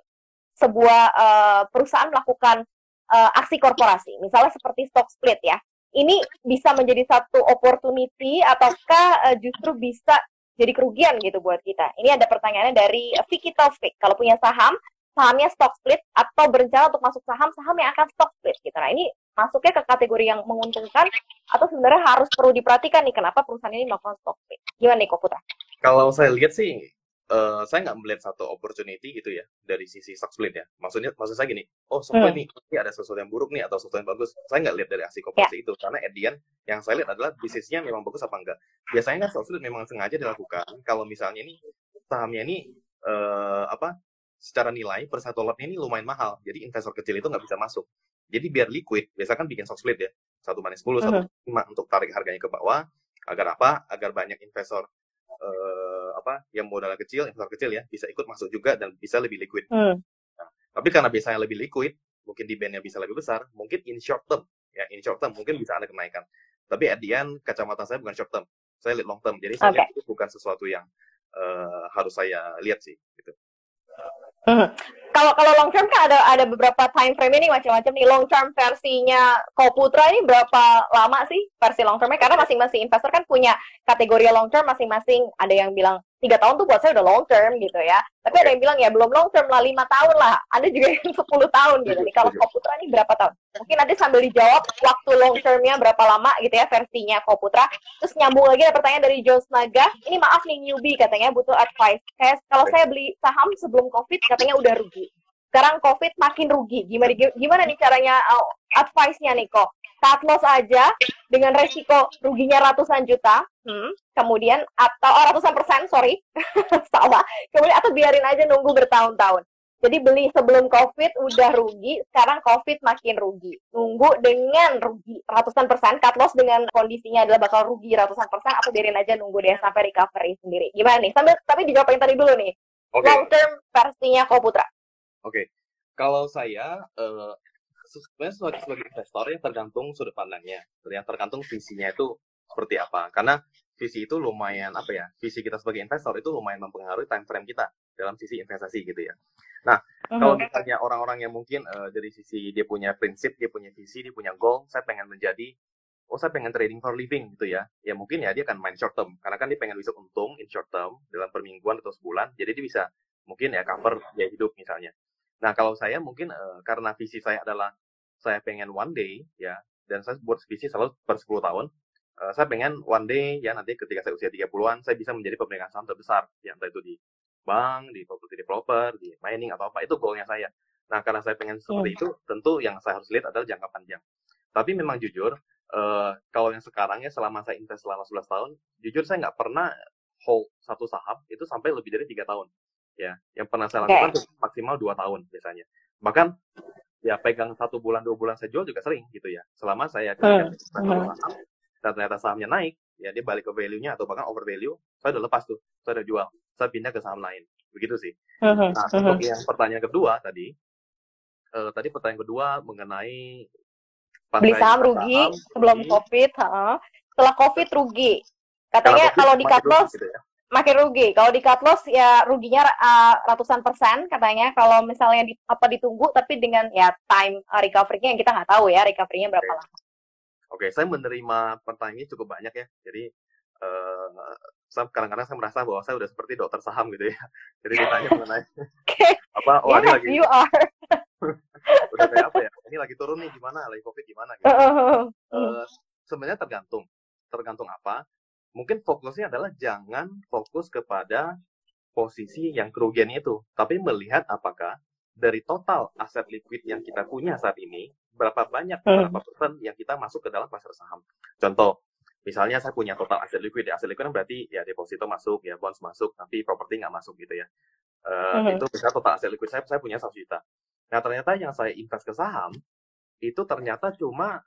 sebuah uh, perusahaan melakukan uh, aksi korporasi, misalnya seperti stock split ya, ini bisa menjadi satu opportunity ataukah uh, justru bisa jadi kerugian gitu buat kita. Ini ada pertanyaannya dari Vicky Taufik. Kalau punya saham, sahamnya stock split atau berencana untuk masuk saham, saham yang akan stock split gitu. Nah, ini masuknya ke kategori yang menguntungkan atau sebenarnya harus perlu diperhatikan nih kenapa perusahaan ini melakukan stock split. Gimana nih Kok Putra? Kalau saya lihat sih uh, saya nggak melihat satu opportunity gitu ya dari sisi stock split ya. Maksudnya maksud saya gini, oh stock split hmm. nih ini ada sesuatu yang buruk nih atau sesuatu yang bagus. Saya nggak lihat dari aksi koperasi yeah. itu karena at yang saya lihat adalah bisnisnya memang bagus apa enggak. Biasanya kan stock split memang sengaja dilakukan kalau misalnya ini sahamnya ini uh, apa secara nilai per satu lotnya ini lumayan mahal. Jadi investor kecil itu nggak bisa masuk. Jadi biar liquid, biasa kan bikin stock split ya. Satu banding sepuluh, satu lima untuk tarik harganya ke bawah. Agar apa? Agar banyak investor uh, apa yang modalnya kecil, investor kecil ya, bisa ikut masuk juga dan bisa lebih liquid. Uh. Nah, tapi karena biasanya lebih liquid, mungkin di bandnya bisa lebih besar, mungkin in short term, ya in short term mungkin bisa ada kenaikan. Tapi at the end, kacamata saya bukan short term, saya lihat long term. Jadi saya okay. lihat itu bukan sesuatu yang uh, harus saya lihat sih. Gitu. Kalau kalau long term kan ada ada beberapa time frame ini macam-macam nih. Long term versinya Koputra ini berapa lama sih versi long termnya? Karena masing-masing investor kan punya kategori long term masing-masing. Ada yang bilang tiga tahun tuh buat saya udah long term gitu ya. Tapi ada yang bilang ya belum long term lah lima tahun lah. Ada juga yang sepuluh tahun gitu. Nih kalau Koputra ini berapa tahun? Mungkin nanti sambil dijawab waktu long termnya berapa lama gitu ya versinya Koputra. Terus nyambung lagi ada pertanyaan dari Jones Naga. Ini maaf nih newbie katanya butuh advice. Kayak kalau saya beli saham sebelum COVID katanya udah rugi. Sekarang COVID makin rugi. Gimana gimana nih caranya uh, advice-nya nih kok? Cut loss aja dengan resiko ruginya ratusan juta, hmm, kemudian atau oh, ratusan persen, sorry, salah, kemudian atau biarin aja nunggu bertahun-tahun. Jadi beli sebelum COVID udah rugi, sekarang COVID makin rugi. Nunggu dengan rugi ratusan persen, cut loss dengan kondisinya adalah bakal rugi ratusan persen, atau biarin aja nunggu deh sampai recovery sendiri. Gimana nih? Sambil tapi dijawab yang tadi dulu nih. Okay. Long term versinya Koputra. Oke, okay. kalau saya uh, sebenarnya sebagai, sebagai investor ya tergantung sudut pandangnya, yang tergantung visinya itu seperti apa. Karena visi itu lumayan apa ya? Visi kita sebagai investor itu lumayan mempengaruhi time frame kita dalam sisi investasi gitu ya. Nah, uh-huh. kalau misalnya orang-orang yang mungkin uh, dari sisi dia punya prinsip, dia punya visi, dia punya goal, saya pengen menjadi oh saya pengen trading for living gitu ya. Ya mungkin ya dia akan main short term karena kan dia pengen bisa untung in short term dalam permingguan atau sebulan. Jadi dia bisa mungkin ya cover ya hidup misalnya. Nah, kalau saya mungkin uh, karena visi saya adalah saya pengen one day ya, dan saya buat visi selalu per 10 tahun, uh, saya pengen one day ya nanti ketika saya usia 30-an saya bisa menjadi pemegang saham terbesar, ya entah itu di bank, di property developer, di mining atau apa, itu goalnya saya. Nah, karena saya pengen seperti yeah. itu, tentu yang saya harus lihat adalah jangka panjang. Tapi memang jujur, uh, kalau yang sekarang ya selama saya invest selama 11 tahun, jujur saya nggak pernah hold satu saham itu sampai lebih dari tiga tahun ya. Yang pernah saya lakukan okay. maksimal dua tahun biasanya. Bahkan ya pegang satu bulan dua bulan saya jual juga sering gitu ya. Selama saya uh, uh. saham dan ternyata sahamnya naik ya dia balik ke value-nya atau bahkan over value saya udah lepas tuh saya udah jual. Saya pindah ke saham lain. Begitu sih. Uh, uh, nah untuk yang pertanyaan kedua tadi uh, tadi pertanyaan kedua mengenai beli saham rugi saham, sebelum rugi. covid uh, setelah covid rugi. Katanya kalau di cut loss gitu ya makin rugi. Kalau di cut loss ya ruginya uh, ratusan persen katanya. Kalau misalnya di, apa ditunggu tapi dengan ya time uh, recovery-nya yang kita nggak tahu ya recovery-nya berapa lama. Oke, okay, saya menerima pertanyaan ini cukup banyak ya. Jadi uh, kadang-kadang saya merasa bahwa saya udah seperti dokter saham gitu ya. Jadi ditanya mengenai okay. apa oh yes, ini lagi you are. udah kayak apa ya? Ini lagi turun nih gimana? Lagi covid gimana? Gitu. Uh, uh, sebenarnya tergantung, tergantung apa mungkin fokusnya adalah jangan fokus kepada posisi yang kerugian itu, tapi melihat apakah dari total aset liquid yang kita punya saat ini, berapa banyak, hmm. berapa persen yang kita masuk ke dalam pasar saham. Contoh, misalnya saya punya total aset liquid, ya, aset liquid kan berarti ya deposito masuk, ya bonds masuk, tapi properti nggak masuk gitu ya. Uh, hmm. Itu misalnya total aset liquid saya, saya punya 1 juta. Nah ternyata yang saya invest ke saham, itu ternyata cuma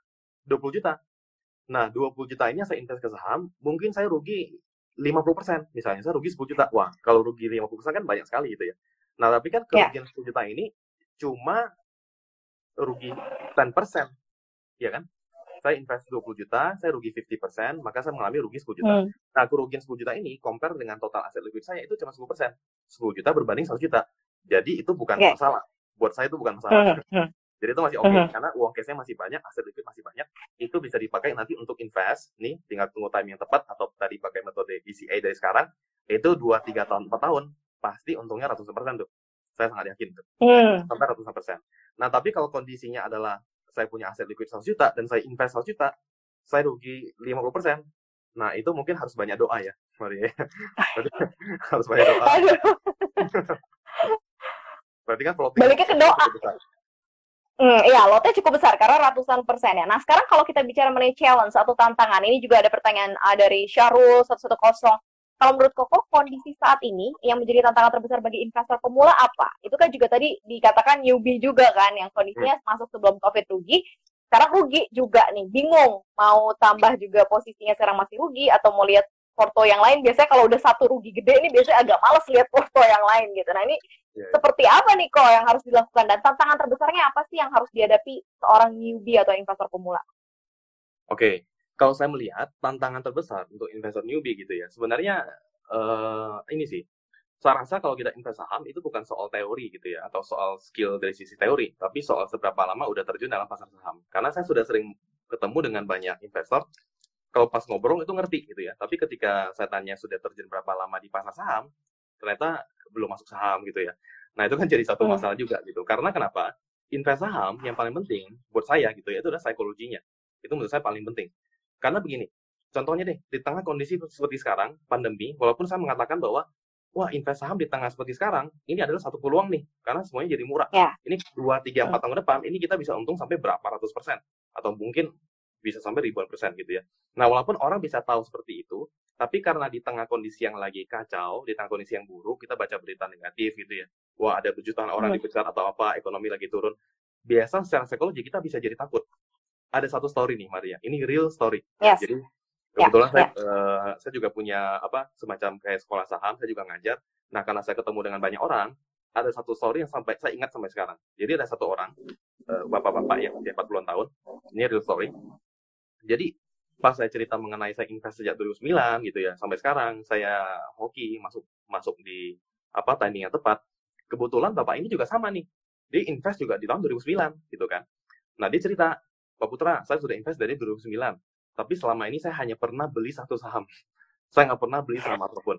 20 juta. Nah, 20 juta ini saya invest ke saham, mungkin saya rugi 50%. Misalnya saya rugi 10 juta. Wah, kalau rugi 50% kan banyak sekali gitu ya. Nah, tapi kan ya. kerugian yeah. 10 juta ini cuma rugi 10%. Ya kan? Saya invest 20 juta, saya rugi 50%, maka saya mengalami rugi 10 juta. Hmm. Nah, kerugian 10 juta ini compare dengan total aset liquid saya itu cuma 10%. 10 juta berbanding 1 juta. Jadi itu bukan yeah. masalah. Buat saya itu bukan masalah. Hmm. Jadi itu masih oke okay, uh -huh. karena uang cashnya masih banyak, aset liquid masih banyak. Itu bisa dipakai nanti untuk invest. Nih, tinggal tunggu time yang tepat atau tadi pakai metode DCA dari sekarang itu 2 3 tahun 4 tahun pasti untungnya ratusan persen tuh. Saya sangat yakin tuh. Hmm. Sampai ratusan persen. Nah, tapi kalau kondisinya adalah saya punya aset likuid 100 juta dan saya invest 100 juta, saya rugi 50%. Nah, itu mungkin harus banyak doa ya, Maria. Berarti harus banyak doa. Berarti kan floating Baliknya ke doa. Hmm, iya, lotnya cukup besar karena ratusan persen ya. Nah, sekarang kalau kita bicara mengenai challenge atau tantangan, ini juga ada pertanyaan uh, dari Syahrul 110. Kalau menurut Koko, kondisi saat ini yang menjadi tantangan terbesar bagi investor pemula apa? Itu kan juga tadi dikatakan newbie juga kan, yang kondisinya masuk sebelum COVID rugi, sekarang rugi juga nih, bingung mau tambah juga posisinya sekarang masih rugi atau mau lihat foto yang lain. Biasanya kalau udah satu rugi gede ini biasanya agak males lihat foto yang lain gitu. Nah ini Iya, iya. seperti apa nih kok yang harus dilakukan dan tantangan terbesarnya apa sih yang harus dihadapi seorang newbie atau investor pemula? Oke, kalau saya melihat tantangan terbesar untuk investor newbie gitu ya, sebenarnya eh, ini sih, saya rasa kalau kita invest saham itu bukan soal teori gitu ya, atau soal skill dari sisi teori, tapi soal seberapa lama udah terjun dalam pasar saham. Karena saya sudah sering ketemu dengan banyak investor, kalau pas ngobrol itu ngerti gitu ya, tapi ketika saya tanya sudah terjun berapa lama di pasar saham, ternyata belum masuk saham gitu ya. Nah itu kan jadi satu Hmm. masalah juga gitu. Karena kenapa? Invest saham yang paling penting buat saya gitu ya, itu adalah psikologinya. Itu menurut saya paling penting. Karena begini, contohnya deh, di tengah kondisi seperti sekarang, pandemi, walaupun saya mengatakan bahwa, wah invest saham di tengah seperti sekarang, ini adalah satu peluang nih, karena semuanya jadi murah. Ya. Ini 2, 3, 4 tahun ke depan, ini kita bisa untung sampai berapa ratus persen. Atau mungkin bisa sampai ribuan persen gitu ya. Nah, walaupun orang bisa tahu seperti itu, tapi karena di tengah kondisi yang lagi kacau, di tengah kondisi yang buruk, kita baca berita negatif gitu ya. Wah, ada berjutaan orang Hmm. dipecat atau apa, ekonomi lagi turun. Biasa secara psikologi kita bisa jadi takut. Ada satu story nih, Maria. Ini real story. Yes. Jadi Ya, kebetulan saya ya. eh, saya juga punya apa semacam kayak sekolah saham, saya juga ngajar. Nah, karena saya ketemu dengan banyak orang, ada satu story yang sampai saya ingat sampai sekarang. Jadi ada satu orang eh, bapak-bapak yang usia 40-an tahun. Ini real story. Jadi pas saya cerita mengenai saya invest sejak 2009 gitu ya, sampai sekarang saya hoki masuk masuk di apa timing yang tepat. Kebetulan bapak ini juga sama nih. Dia invest juga di tahun 2009 gitu kan. Nah, dia cerita, Pak Putra, saya sudah invest dari 2009. Tapi selama ini saya hanya pernah beli satu saham. Saya nggak pernah beli saham apa pun.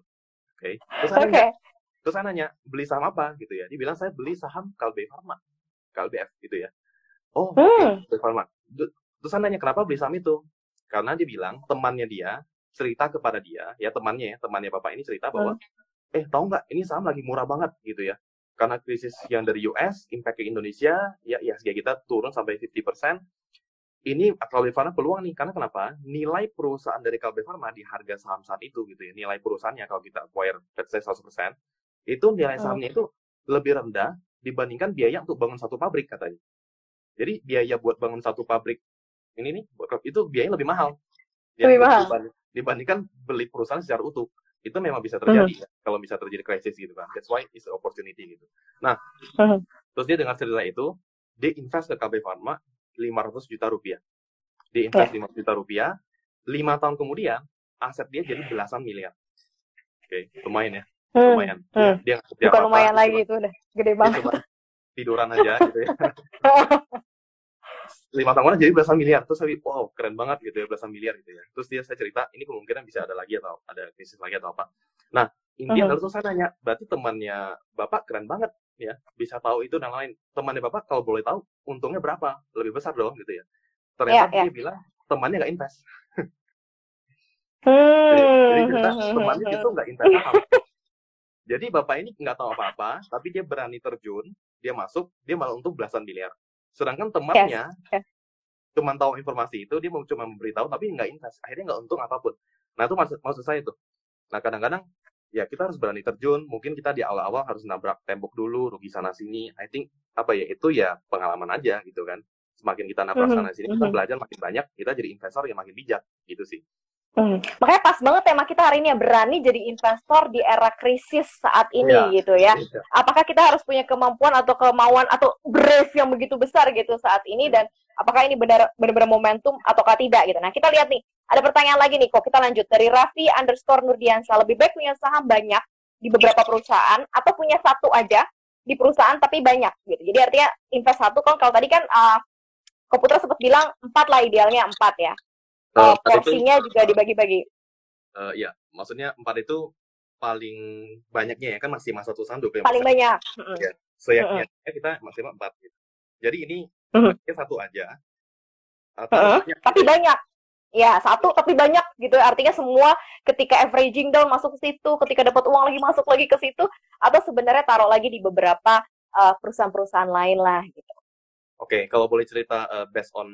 Oke. Terus saya Oke. nanya, terus saya nanya, beli saham apa gitu ya? Dia bilang saya beli saham Kalbe Pharma. KLBF gitu ya. Oh, Hmm. Kalbe Pharma. Du- Terus saya nanya kenapa beli saham itu? Karena dia bilang temannya dia cerita kepada dia, ya temannya ya, temannya bapak ini cerita bahwa, eh tahu nggak ini saham lagi murah banget gitu ya. Karena krisis yang dari US, impact ke Indonesia, ya IHSG kita turun sampai 50%. Ini Kalbe Pharma peluang nih, karena kenapa? Nilai perusahaan dari Kalbe Pharma di harga saham saat itu gitu ya, nilai perusahaannya kalau kita acquire, let's say 100%, itu nilai Hmm. sahamnya itu lebih rendah dibandingkan biaya untuk bangun satu pabrik katanya. Jadi biaya buat bangun satu pabrik ini nih buat- itu biayanya lebih mahal. Ya, Lebih mahal. dibanding- dibandingkan beli perusahaan secara utuh. Itu memang bisa terjadi ya, kalau bisa terjadi krisis gitu kan. That's why it's an opportunity gitu. Nah, Mhm. terus dia dengar cerita itu, dia invest ke KB Pharma 500 juta rupiah. Dia invest 500 juta rupiah, 5 tahun kemudian aset dia jadi belasan miliar. Oke, lumayan ya, Hmm. lumayan. Hmm. Dia nggak kerja Bukan lumayan dia lagi itu udah gede dia banget. tiduran aja gitu ya. lima tahunan jadi belasan miliar. Terus saya wow keren banget gitu ya belasan miliar gitu ya. Terus dia saya cerita ini kemungkinan bisa ada lagi atau ada krisis lagi atau apa. Nah intinya Mhm. adalah terus saya tanya berarti temannya bapak keren banget ya bisa tahu itu dan lain. Temannya bapak kalau boleh tahu untungnya berapa? Lebih besar dong gitu ya. Ternyata Iya, dia bilang temannya nggak invest. Jadi, jadi Hmm. cerita temannya itu nggak invest saham jadi bapak ini nggak tahu apa-apa tapi dia berani terjun dia masuk dia malah untung belasan miliar sedangkan temannya yes. cuma tahu informasi itu dia mau cuma memberitahu tapi nggak invest akhirnya nggak untung apa pun. Nah itu maksud maksud saya itu. Nah kadang-kadang ya kita harus berani terjun mungkin kita di awal-awal harus nabrak tembok dulu rugi sana sini. I think apa ya itu ya pengalaman aja gitu kan. Semakin kita nabrak Mhm, sana sini kita mhm. belajar makin banyak kita jadi investor yang makin bijak gitu sih Hmm. Makanya pas banget tema kita hari ini ya berani jadi investor di era krisis saat ini Iya. gitu ya. Iya. Apakah kita harus punya kemampuan atau kemauan atau brave yang begitu besar gitu saat ini dan apakah ini benar benar momentum ataukah tidak gitu. Nah kita lihat nih ada pertanyaan lagi nih kok kita lanjut dari Raffi underscore Nurdiansa lebih baik punya saham banyak di beberapa perusahaan atau punya satu aja di perusahaan tapi banyak gitu. Jadi artinya invest satu kan kalau tadi kan uh, Koputra sempat bilang empat lah idealnya empat ya. Eh, Uh, empat itu juga dibagi-bagi. eh, ya maksudnya empat itu paling banyaknya ya kan maksimal satu saham 25 Paling banyak. Mm-mm. Ya, seyaknya kita maksimal 4 gitu. Jadi ini Mhm. baiknya satu aja atau Heeh, banyak Tapi gitu ya. banyak. Ya, satu tapi banyak gitu. Artinya semua ketika averaging down masuk ke situ, ketika dapat uang lagi masuk lagi ke situ, atau sebenarnya taruh lagi di beberapa uh, perusahaan-perusahaan lain lah gitu. Oke, kalau boleh cerita eh, based on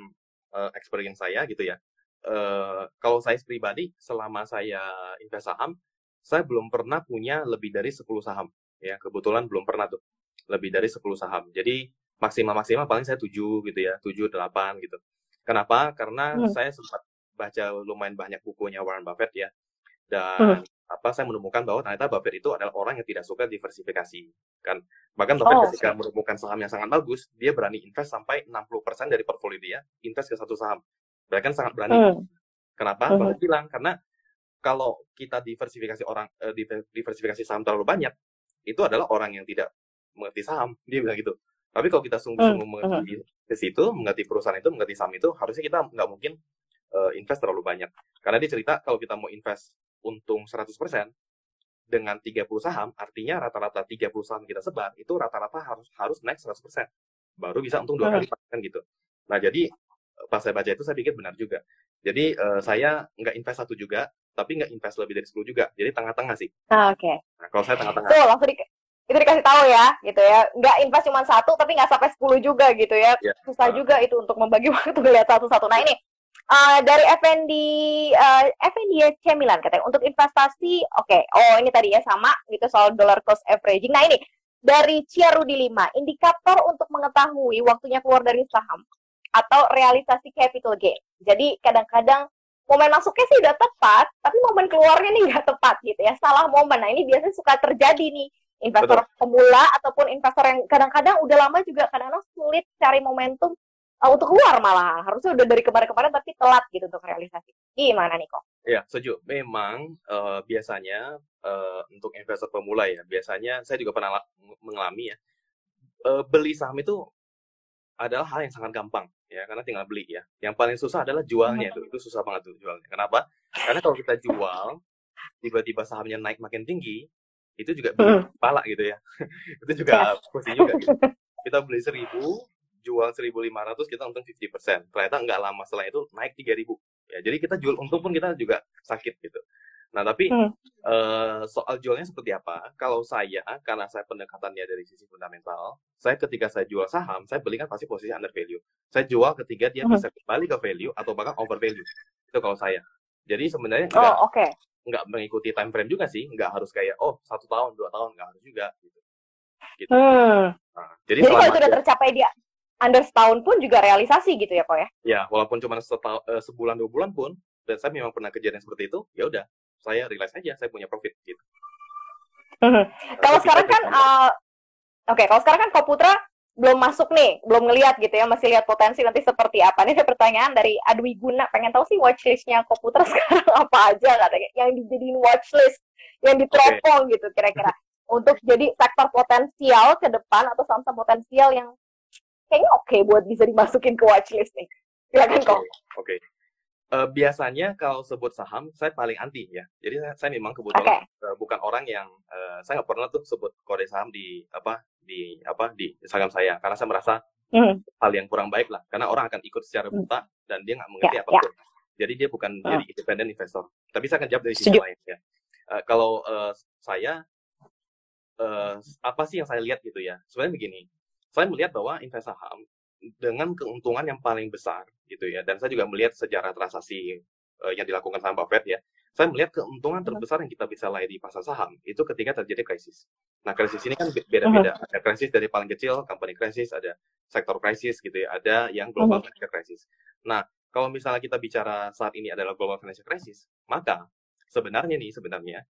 eh, experience saya gitu ya. Eh, kalau saya pribadi selama saya invest saham, saya belum pernah punya lebih dari 10 saham. Ya, kebetulan belum pernah tuh. Lebih dari 10 saham. Jadi maksimal-maksimal paling saya 7 gitu ya, 7 8 gitu. Kenapa? Karena Hmm. saya sempat baca lumayan banyak bukunya Warren Buffett ya. Dan Hmm. apa saya menemukan bahwa ternyata Buffett itu adalah orang yang tidak suka diversifikasi kan bahkan Buffett Oh, ketika menemukan saham yang sangat bagus dia berani invest sampai 60% dari portfolio dia invest ke satu saham berarti kan sangat berani Hmm. kenapa. Buffett bilang karena kalau kita diversifikasi orang eh, diver- diversifikasi saham terlalu banyak itu adalah orang yang tidak mengerti saham dia bilang gitu tapi kalau kita sungguh-sungguh Hmm, mengerti ke situ mengerti perusahaan itu mengerti saham itu harusnya kita nggak mungkin eh, invest terlalu banyak karena dia cerita kalau kita mau invest untung 100% dengan 30 saham, artinya rata-rata 30 saham kita sebar, itu rata-rata harus harus naik 100%. Baru bisa untung dua Hmm. kali lipat, kan gitu. Nah, jadi pas saya baca itu saya pikir benar juga. Jadi eh, saya nggak invest satu juga, tapi nggak invest lebih dari 10 juga. Jadi tengah-tengah sih. Nah, Oke. Nah, kalau saya tengah-tengah. Tuh, langsung di, itu dikasih tahu ya, gitu ya. Nggak invest cuma satu, tapi nggak sampai 10 juga gitu ya. Ya. Susah Ah. juga itu untuk membagi waktu lihat satu-satu. Nah ini, eh, dari FND, eh, FND Cemilan katanya, untuk investasi, oke, oh ini tadi ya, sama gitu soal dollar cost averaging. Nah ini, dari Ciarudi 5, indikator untuk mengetahui waktunya keluar dari saham atau realisasi capital gain. Jadi kadang-kadang momen masuknya sih udah tepat, tapi momen keluarnya nih nggak tepat gitu ya, salah momen. Nah ini biasanya suka terjadi nih, investor pemula ataupun investor yang kadang-kadang udah lama juga kadang-kadang sulit cari momentum uh, untuk keluar malah. Harusnya udah dari kemarin-kemarin tapi telat gitu untuk realisasi. Gimana nih kok? Ya, setuju. Memang eh, biasanya eh, untuk investor pemula ya, biasanya saya juga pernah la- mengalami ya. eh, beli saham itu adalah hal yang sangat gampang ya, karena tinggal beli ya. Yang paling susah adalah jualnya itu. Itu susah banget tuh jualnya. Kenapa? Karena kalau kita jual tiba-tiba sahamnya naik makin tinggi, itu juga bikin kepala gitu ya. itu juga pusing juga gitu. Kita beli 1000, jual 1500 kita untung 50%. Ternyata nggak lama setelah itu naik 3000. Ya, jadi kita jual untung pun kita juga sakit gitu. Nah, tapi Hmm. eh, soal jualnya seperti apa? Kalau saya, karena saya pendekatannya dari sisi fundamental, saya ketika saya jual saham, saya beli kan pasti posisi under value. Saya jual ketika dia Hmm. bisa kembali ke value atau bahkan over value. Itu kalau saya. Jadi sebenarnya nggak Oh, oke. nggak mengikuti time frame juga sih, nggak harus kayak oh satu tahun dua tahun nggak harus juga gitu. Gitu. Hmm. Nah, jadi Jadi kalau selama itu udah dia- tercapai dia under setahun pun juga realisasi gitu ya kok ya? ya walaupun cuma setahun, eh, sebulan dua bulan pun, dan saya memang pernah kejadian seperti itu, ya udah saya realize aja saya punya profit gitu. Hmm. Kalau Tapi sekarang saya kan, uh, oke, kalau sekarang kan Koputra belum masuk nih, belum ngelihat gitu ya, masih lihat potensi nanti seperti apa. Ini ada pertanyaan dari Adwi Guna, pengen tahu sih watchlistnya Koputra sekarang apa aja katanya, yang dijadiin watchlist, yang diteropong gitu kira-kira. Untuk jadi sektor potensial ke depan atau saham-saham potensial yang kayaknya oke buat bisa dimasukin ke watchlist nih. Silakan kok. Oke, oke. Eh, biasanya kalau sebut saham, saya paling anti ya. Jadi saya, saya memang kebetulan eh, bukan orang yang eh, saya nggak pernah tuh sebut kode saham di apa di apa di Instagram saya karena saya merasa Hmm. hal yang kurang baik lah karena orang akan ikut secara Hmm. buta dan dia nggak mengerti Ya, apa pun. Jadi dia bukan Hmm. jadi independent investor. Tapi saya akan jawab dari sisi lain ya. Eh, kalau eh, saya eh, apa sih yang saya lihat gitu ya? Sebenarnya begini, saya melihat bahwa invest saham dengan keuntungan yang paling besar gitu ya, dan saya juga melihat sejarah transaksi eh, yang dilakukan sama Buffett ya. Saya melihat keuntungan terbesar yang kita bisa raih di pasar saham itu ketika terjadi krisis. Nah, krisis ini kan be- beda-beda. Ada krisis dari paling kecil, company krisis, ada sektor krisis gitu ya, ada yang global financial crisis. Nah, kalau misalnya kita bicara saat ini adalah global financial crisis, maka sebenarnya nih sebenarnya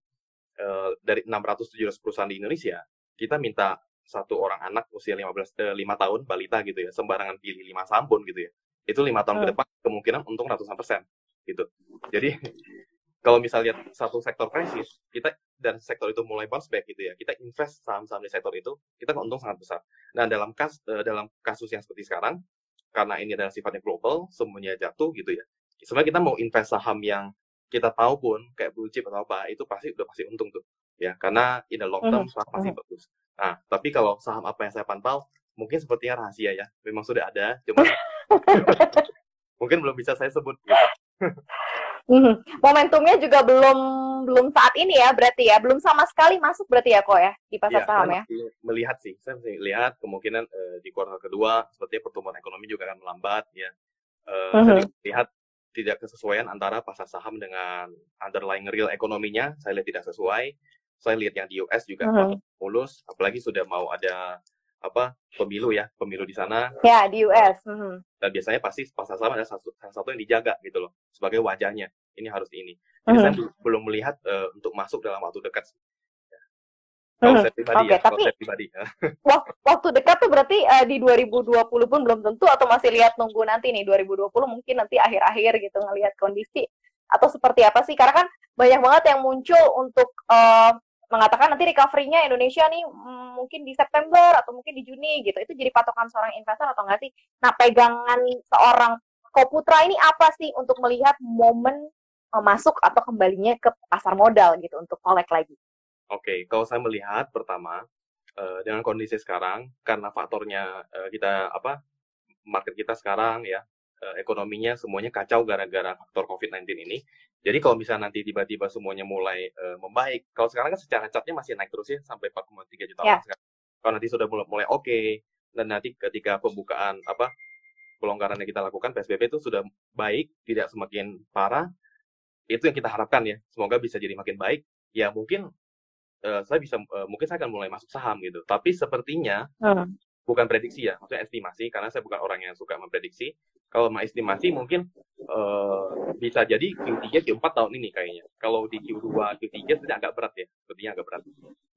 eh, dari 600-700 perusahaan di Indonesia, kita minta satu orang anak usia 15 eh, 5 tahun balita gitu ya, sembarangan pilih 5 saham pun gitu ya. Itu lima tahun ke Hmm. depan kemungkinan untung ratusan persen gitu. Jadi kalau misalnya lihat satu sektor krisis, kita dan sektor itu mulai bounce back gitu ya, kita invest saham-saham di sektor itu, kita untung sangat besar. Nah dalam kas eh, dalam kasus yang seperti sekarang, karena ini adalah sifatnya global, semuanya jatuh gitu ya. Sebenarnya kita mau invest saham yang kita tahu pun kayak blue chip atau apa, itu pasti udah pasti untung tuh. ya karena in the long term saham pasti bagus. Nah, tapi kalau saham apa yang saya pantau mungkin sepertinya rahasia ya. Memang sudah ada, cuma mungkin belum bisa saya sebut. Gitu. Momentumnya juga belum belum saat ini ya berarti ya, belum sama sekali masuk berarti ya kok ya di pasar Ya, saham saya ya. melihat sih, saya masih lihat kemungkinan eh, di kuartal kedua sepertinya pertumbuhan ekonomi juga akan melambat ya. Eh, Saya Mhm. lihat tidak kesesuaian antara pasar saham dengan underlying real ekonominya, saya lihat tidak sesuai. Saya lihat yang di US juga Mhm. Mulus, apalagi sudah mau ada apa pemilu ya, pemilu di sana Ya di US. Mhm. dan biasanya pasti pasar saham ada satu, salah satu yang dijaga gitu loh sebagai wajahnya. Ini harus ini. Jadi saya Mhm. bel- belum melihat eh, untuk masuk dalam waktu dekat. sih. Kalau Mhm. saya pribadi Oke, ya, kalau tapi saya pribadi. ya. waktu, waktu dekat tuh berarti eh, di 2020 pun belum tentu atau masih lihat nunggu nanti nih 2020 mungkin nanti akhir-akhir gitu ngelihat kondisi atau seperti apa sih? Karena kan banyak banget yang muncul untuk eh, mengatakan nanti recovery-nya Indonesia nih mm, mungkin di September atau mungkin di Juni gitu. Itu jadi patokan seorang investor atau enggak sih? Nah, pegangan seorang Koputra ini apa sih untuk melihat momen eh, masuk atau kembalinya ke pasar modal gitu untuk collect lagi? Oke, kalau saya melihat pertama eh, dengan kondisi sekarang karena faktornya eh, kita apa market kita sekarang ya ekonominya semuanya kacau gara-gara faktor COVID-19 ini. Jadi kalau misalnya nanti tiba-tiba semuanya mulai eh, membaik, kalau sekarang kan secara catnya masih naik terus ya sampai 4,3 juta Ya. orang sekarang. Kalau nanti sudah mulai, mulai oke dan nanti ketika pembukaan apa pelonggaran yang kita lakukan PSBB itu sudah baik, tidak semakin parah, itu yang kita harapkan ya. Semoga bisa jadi makin baik. Ya mungkin eh, saya bisa eh, mungkin saya akan mulai masuk saham gitu. Tapi sepertinya Hmm. bukan prediksi ya, maksudnya estimasi karena saya bukan orang yang suka memprediksi. Kalau mau estimasi mungkin eh, bisa jadi Q3 Q4 tahun ini kayaknya. Kalau di Q2 Q3 sudah agak berat ya, sepertinya agak berat.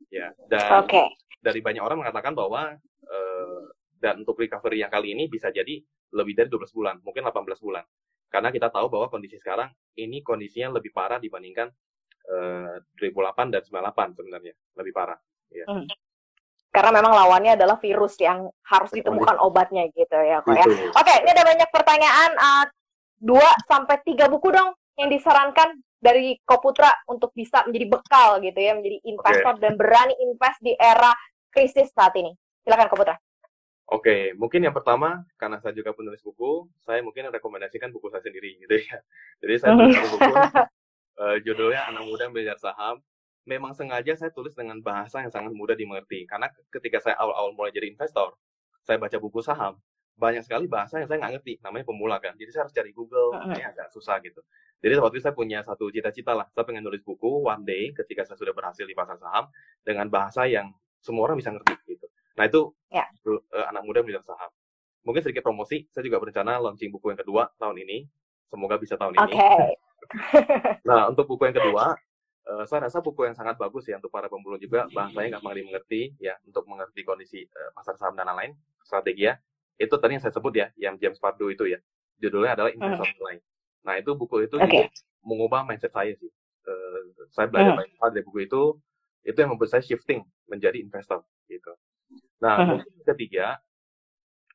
Ya, dan Oke. dari banyak orang mengatakan bahwa eh, dan untuk recovery yang kali ini bisa jadi lebih dari 12 bulan, mungkin 18 bulan. Karena kita tahu bahwa kondisi sekarang ini kondisinya lebih parah dibandingkan eh, 2008 dan 98 sebenarnya, lebih parah. karena memang lawannya adalah virus yang harus ditemukan obatnya gitu ya kok ya. Oke, ini ada banyak pertanyaan. uh, dua sampai tiga buku dong yang disarankan dari Koputra untuk bisa menjadi bekal gitu ya, menjadi investor dan berani invest di era krisis saat ini. Silakan Koputra. Oke, mungkin yang pertama karena saya juga penulis buku, saya mungkin rekomendasikan buku saya sendiri gitu ya. Jadi saya tulis buku eh, judulnya Anak Muda Belajar Saham. Memang sengaja saya tulis dengan bahasa yang sangat mudah dimengerti karena ketika saya awal-awal mulai jadi investor, saya baca buku saham, banyak sekali bahasa yang saya nggak ngerti, namanya pemula kan. Jadi saya harus cari Google, ini agak susah gitu. Jadi waktu itu saya punya satu cita-cita lah, saya pengen nulis buku one day ketika saya sudah berhasil di pasar saham dengan bahasa yang semua orang bisa ngerti gitu. Nah itu Ya. eh, anak muda belajar saham. Mungkin sedikit promosi, saya juga berencana launching buku yang kedua tahun ini. Semoga bisa tahun Oke. ini. Nah, untuk buku yang kedua, eh, saya rasa buku yang sangat bagus ya untuk para pemulung juga, bahasanya gampang dimengerti ya, untuk mengerti kondisi eh, pasar saham dan lain-lain, strategi ya. Itu tadi yang saya sebut ya, yang James Pardo itu ya. Judulnya adalah Investor Mulai. Nah, itu buku itu juga mengubah mindset saya sih. Eh, saya belajar Hmm. banyak hal dari buku itu, itu yang membuat saya shifting menjadi investor gitu. Nah, Hmm. mungkin yang ketiga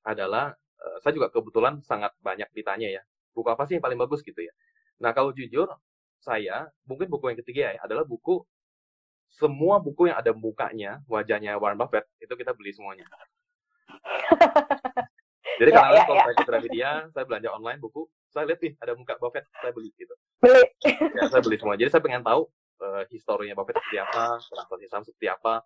adalah eh, saya juga kebetulan sangat banyak ditanya ya, buku apa sih yang paling bagus gitu ya. Nah, kalau jujur saya mungkin buku yang ketiga ya adalah buku semua buku yang ada mukanya, wajahnya Warren Buffett itu kita beli semuanya. Jadi Ya, kadang-kadang ya, kalau ya. saya ke Gramedia, saya belanja online buku, saya lihat nih ada muka Buffett, saya beli gitu. Beli. Ya, saya beli semua. Jadi saya pengen tahu eh, historinya Buffett seperti apa, transaksi saham seperti apa,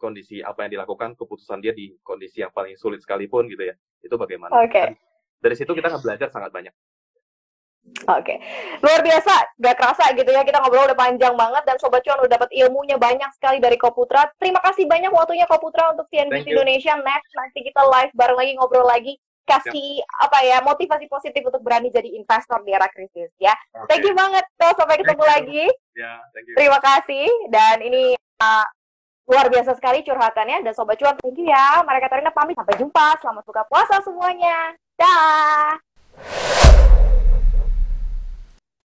kondisi apa yang dilakukan, keputusan dia di kondisi yang paling sulit sekalipun gitu ya. Itu bagaimana. Oke. Dan Dari situ kita akan belajar sangat banyak. Oke, luar biasa, gak kerasa gitu ya kita ngobrol udah panjang banget dan Sobat Cuan udah dapat ilmunya banyak sekali dari Koputra. Terima kasih banyak waktunya Koputra untuk CNBC. Indonesia. Next nanti kita live bareng lagi ngobrol lagi kasih apa ya motivasi positif untuk berani jadi investor di era krisis ya. Thank you banget tuh sampai ketemu Thank lagi. Ya, thank you. Terima kasih dan ini uh, luar biasa sekali curhatannya dan Sobat Cuan thank you ya. Mereka Katarina pamit sampai jumpa. Selamat buka puasa semuanya. Dah.